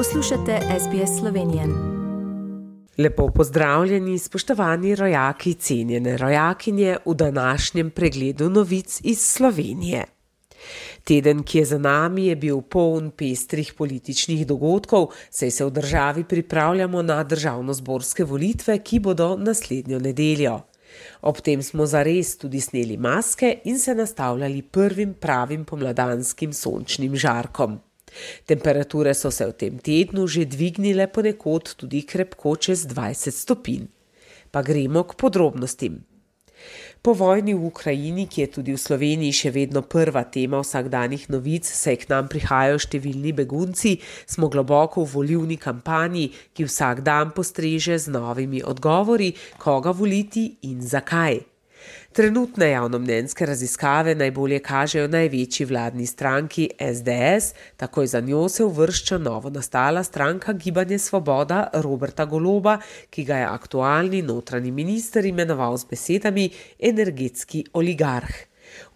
Poslušate SBS Slovenije. Lepo pozdravljeni, spoštovani rojaki, cenjene rojakinje v današnjem pregledu novic iz Slovenije. Teden, ki je za nami, je bil poln pestrih političnih dogodkov, saj se v državi pripravljamo na državno-zborske volitve, ki bodo naslednjo nedeljo. Ob tem smo zares tudi sneli maske in se nastavljali prvim pravim pomladanskim sončnim žarkom. Temperature so se v tem tednu že dvignile ponekod tudi krepko čez 20 stopinj. Pa gremo k podrobnostim. Po vojni v Ukrajini, ki je tudi v Sloveniji še vedno prva tema vsakdanjih novic, saj k nam prihajajo številni begunci, smo globoko v volivni kampanji, ki vsak dan postreže z novimi odgovori, koga voliti in zakaj. Trenutne javnomnenjske raziskave najbolje kažejo največji vladni stranki SDS, takoj za njo se uvršča novo nastala stranka Gibanje Svoboda Roberta Goloba, ki ga je aktualni notranji minister imenoval z besedami energetski oligarh.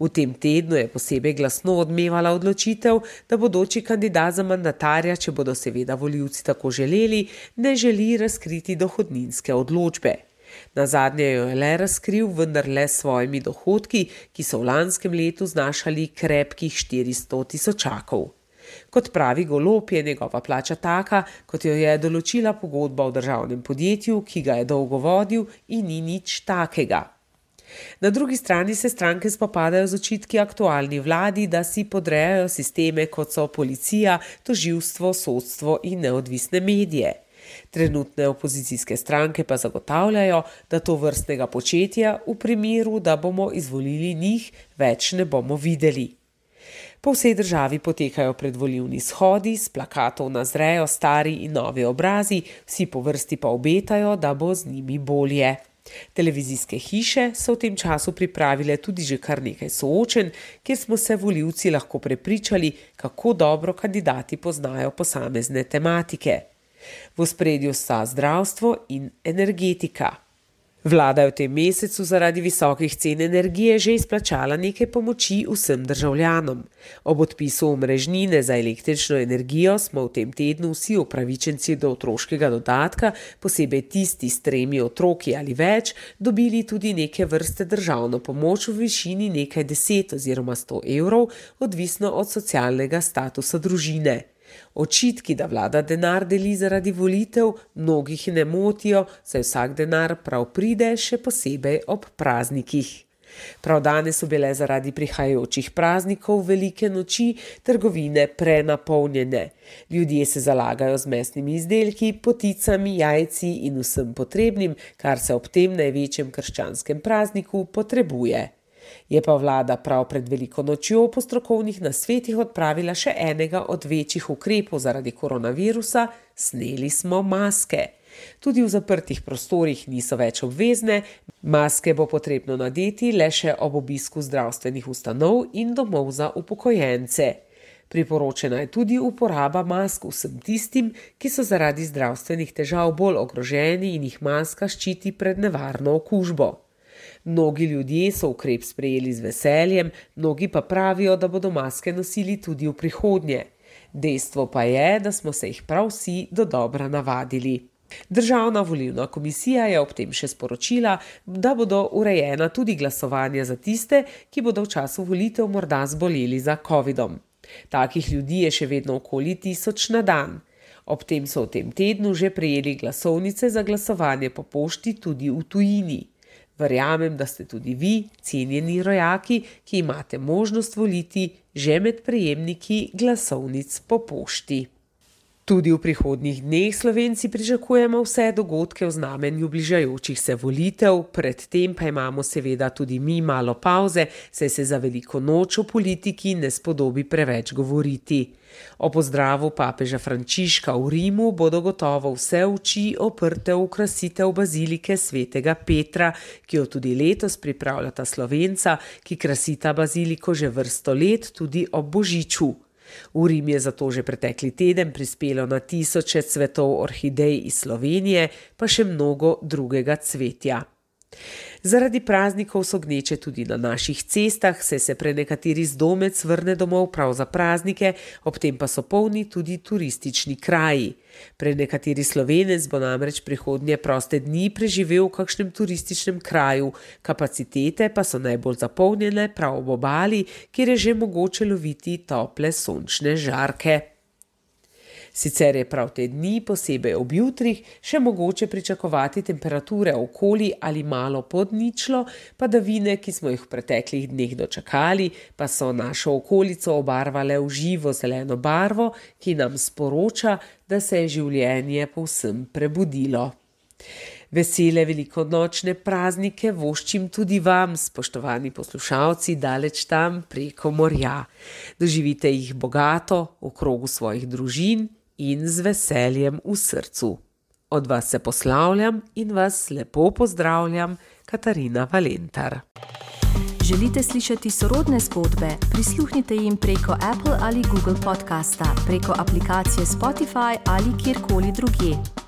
V tem tednu je posebej glasno odmevala odločitev, da bodoči kandidat za mandatarja, če bodo seveda voljivci tako želeli, ne želi razkriti dohodninske odločbe. Na zadnje jo je le razkril, vendar le s svojimi dohodki, ki so v lanskem letu znašali krepkih 400 tisočakov. Kot pravi golob, je njegova plača taka, kot jo je določila pogodba v državnem podjetju, ki ga je dolgo vodil in ni nič takega. Na drugi strani se stranke spopadajo z očitki aktualni vladi, da si podrejajo sisteme, kot so policija, toživstvo, sodstvo in neodvisne medije. Trenutne opozicijske stranke pa zagotavljajo, da to vrstnega početja v primeru, da bomo izvolili njih, več ne bomo videli. Po vsej državi potekajo predvoljivni shodi, s plakatov nazrejo stari in novi obrazi, vsi po vrsti pa obetajo, da bo z njimi bolje. Televizijske hiše so v tem času pripravile tudi že kar nekaj soočen, kjer smo se voljivci lahko prepričali, kako dobro kandidati poznajo posamezne tematike. V spredju sta zdravstvo in energetika. Vlada je v tem mesecu zaradi visokih cen energije že izplačala nekaj pomoči vsem državljanom. Ob odpisu omrežnine za električno energijo smo v tem tednu vsi upravičenci do otroškega dodatka, posebej tisti s tremi otroki ali več, dobili tudi neke vrste državno pomoč v višini nekaj deset oziroma sto evrov, odvisno od socialnega statusa družine. Očitki, da vlada denar deli zaradi volitev, mnogih ne motijo, saj vsak denar prav pride, še posebej ob praznikih. Prav danes so bile zaradi prihajajočih praznikov velike noči trgovine prenapolnjene. Ljudje se zalagajo z mesnimi izdelki, poticami, jajci in vsem potrebnim, kar se ob tem največjem krščanskem prazniku potrebuje. Je pa vlada prav pred veliko nočjo po strokovnih nasvetih odpravila še enega od večjih ukrepov zaradi koronavirusa: sneli smo maske. Tudi v zaprtih prostorih niso več obvezne, maske bo potrebno nadeti le še ob obisku zdravstvenih ustanov in domov za upokojence. Priporočena je tudi uporaba mask vsem tistim, ki so zaradi zdravstvenih težav bolj ogroženi in jih maska ščiti pred nevarno okužbo. Mnogi ljudje so ukrep sprejeli z veseljem, mnogi pa pravijo, da bodo maske nosili tudi v prihodnje. Dejstvo pa je, da smo se jih prav vsi do dobra navadili. Državna volilna komisija je ob tem še sporočila, da bodo urejena tudi glasovanja za tiste, ki bodo v času volitev morda zboleli za COVID-om. Takih ljudi je še vedno okoli tisoč na dan. Ob tem so v tem tednu že prejeli glasovnice za glasovanje po pošti tudi v tujini. Verjamem, da ste tudi vi, cenjeni rojaki, ki imate možnost voliti že med prejemniki glasovnic po pošti. Tudi v prihodnjih dneh slovenci pričakujemo vse dogodke v znamenju bližajočih se volitev, predtem pa imamo seveda tudi mi malo pauze, saj se za veliko noč v politiki ne spodobi preveč govoriti. O pozdravu papeža Frančiška v Rimu bodo gotovo vse oči oprte v krasitev bazilike svetega Petra, ki jo tudi letos pripravljata slovenca, ki krasita baziliko že vrsto let tudi ob božiču. V Rim je zato že pretekli teden prispelo na tisoče cvetov orhidej iz Slovenije, pa še mnogo drugega cvetja. Zaradi praznikov so gneče tudi na naših cestah, saj se prenekateri zdomec vrne domov prav za praznike, ob tem pa so polni tudi turistični kraji. Prenekateri slovenec bo namreč prihodnje proste dni preživel v kakšnem turističnem kraju, kapacitete pa so najbolj zapolnjene prav ob obali, kjer je že mogoče loviti tople sončne žarke. Sicer je prav te dni, posebej ob jutrih, še mogoče pričakovati temperature okoli ali malo pod ničlo, padavine, ki smo jih v preteklih dneh dočakali, pa so našo okolico obarvale v živo zeleno barvo, ki nam sporoča, da se je življenje povsem prebudilo. Vesele velikonočne praznike voščim tudi vam, spoštovani poslušalci, daleč tam preko morja. Doživite jih bogato, v krogu svojih družin in z veseljem v srcu. Od vas se poslavljam in vas lepo pozdravljam, Katarina Valentar. Želite slišati sorodne zgodbe? Prisluhnite jim preko Apple ali Google podcasta, preko aplikacije Spotify ali kjerkoli drugje.